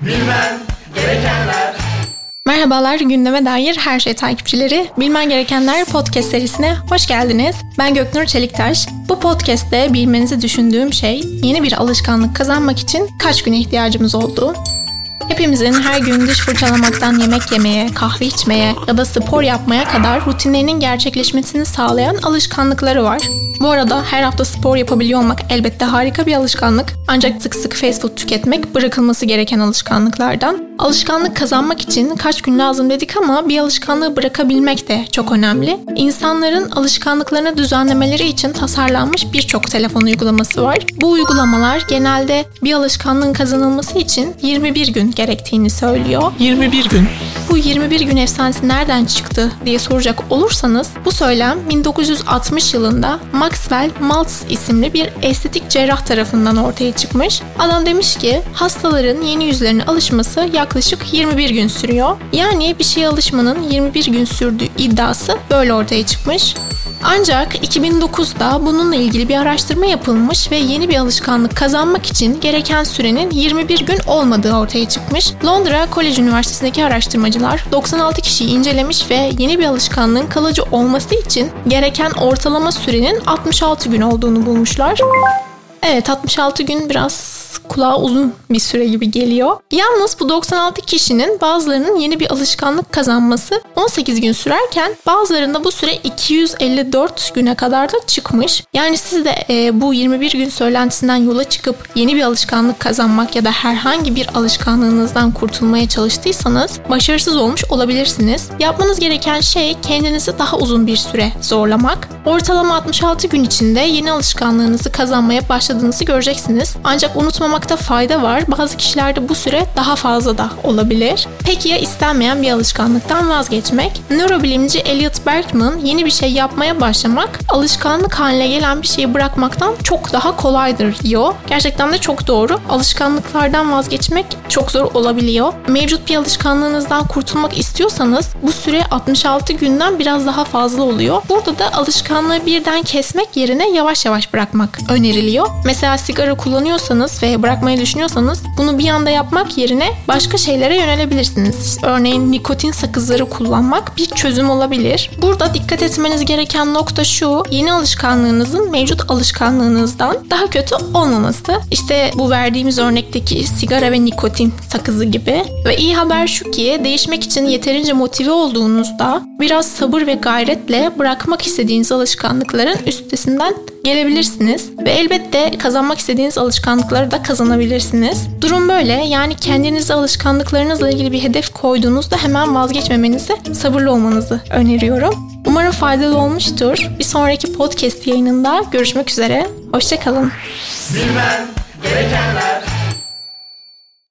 Bilmem gerekenler. Merhabalar gündeme dair her şey takipçileri. Bilmen Gerekenler podcast serisine hoş geldiniz. Ben Göknur Çeliktaş. Bu podcast'te bilmenizi düşündüğüm şey yeni bir alışkanlık kazanmak için kaç güne ihtiyacımız olduğu. Hepimizin her gün diş fırçalamaktan yemek yemeye, kahve içmeye ya da spor yapmaya kadar rutinlerinin gerçekleşmesini sağlayan alışkanlıkları var. Bu arada her hafta spor yapabiliyor olmak elbette harika bir alışkanlık. Ancak sık sık fast food tüketmek bırakılması gereken alışkanlıklardan. Alışkanlık kazanmak için kaç gün lazım dedik ama bir alışkanlığı bırakabilmek de çok önemli. İnsanların alışkanlıklarını düzenlemeleri için tasarlanmış birçok telefon uygulaması var. Bu uygulamalar genelde bir alışkanlığın kazanılması için 21 gün gerektiğini söylüyor. 21 gün. Bu 21 gün efsanesi nereden çıktı diye soracak olursanız bu söylem 1960 yılında Maxwell Maltz isimli bir estetik cerrah tarafından ortaya çıkmış. Adam demiş ki hastaların yeni yüzlerine alışması yaklaşık 21 gün sürüyor. Yani bir şeye alışmanın 21 gün sürdüğü iddiası böyle ortaya çıkmış. Ancak 2009'da bununla ilgili bir araştırma yapılmış ve yeni bir alışkanlık kazanmak için gereken sürenin 21 gün olmadığı ortaya çıkmış. Londra College Üniversitesi'ndeki araştırmacılar 96 kişiyi incelemiş ve yeni bir alışkanlığın kalıcı olması için gereken ortalama sürenin 66 gün olduğunu bulmuşlar. Evet 66 gün biraz kulağa uzun bir süre gibi geliyor. Yalnız bu 96 kişinin bazılarının yeni bir alışkanlık kazanması 18 gün sürerken bazılarında bu süre 254 güne kadar da çıkmış. Yani siz de e, bu 21 gün söylentisinden yola çıkıp yeni bir alışkanlık kazanmak ya da herhangi bir alışkanlığınızdan kurtulmaya çalıştıysanız başarısız olmuş olabilirsiniz. Yapmanız gereken şey kendinizi daha uzun bir süre zorlamak. Ortalama 66 gün içinde yeni alışkanlığınızı kazanmaya başladığınızı göreceksiniz. Ancak unutmamakta fayda var. Bazı kişilerde bu süre daha fazla da olabilir. Peki ya istenmeyen bir alışkanlıktan vazgeçmek? Nörobilimci Elliot Berkman yeni bir şey yapmaya başlamak alışkanlık haline gelen bir şeyi bırakmaktan çok daha kolaydır diyor. Gerçekten de çok doğru. Alışkanlıklardan vazgeçmek çok zor olabiliyor. Mevcut bir alışkanlığınızdan kurtulmak istiyorsanız bu süre 66 günden biraz daha fazla oluyor. Burada da alışkanlığı birden kesmek yerine yavaş yavaş bırakmak öneriliyor. Mesela sigara kullanıyorsanız ve bırakmayı düşünüyorsanız bunu bir anda yapmak yerine başka şeylere yönelebilirsiniz. Örneğin nikotin sakızları kullanmak bir çözüm olabilir. Burada dikkat etmeniz gereken nokta şu. Yeni alışkanlığınızın mevcut alışkanlığınızdan daha kötü olmaması. İşte bu verdiğimiz örnekteki sigara ve nikotin sakızı gibi. Ve iyi haber şu ki değişmek için yeterince motive olduğunuzda biraz sabır ve gayretle bırakmak istediğiniz alışkanlıkların üstesinden gelebilirsiniz ve elbette kazanmak istediğiniz alışkanlıkları da kazanabilirsiniz. Durum böyle yani kendinize alışkanlıklarınızla ilgili bir hedef koyduğunuzda hemen vazgeçmemenizi, sabırlı olmanızı öneriyorum. Umarım faydalı olmuştur. Bir sonraki podcast yayınında görüşmek üzere. Hoşçakalın. Bilmem gerekenler.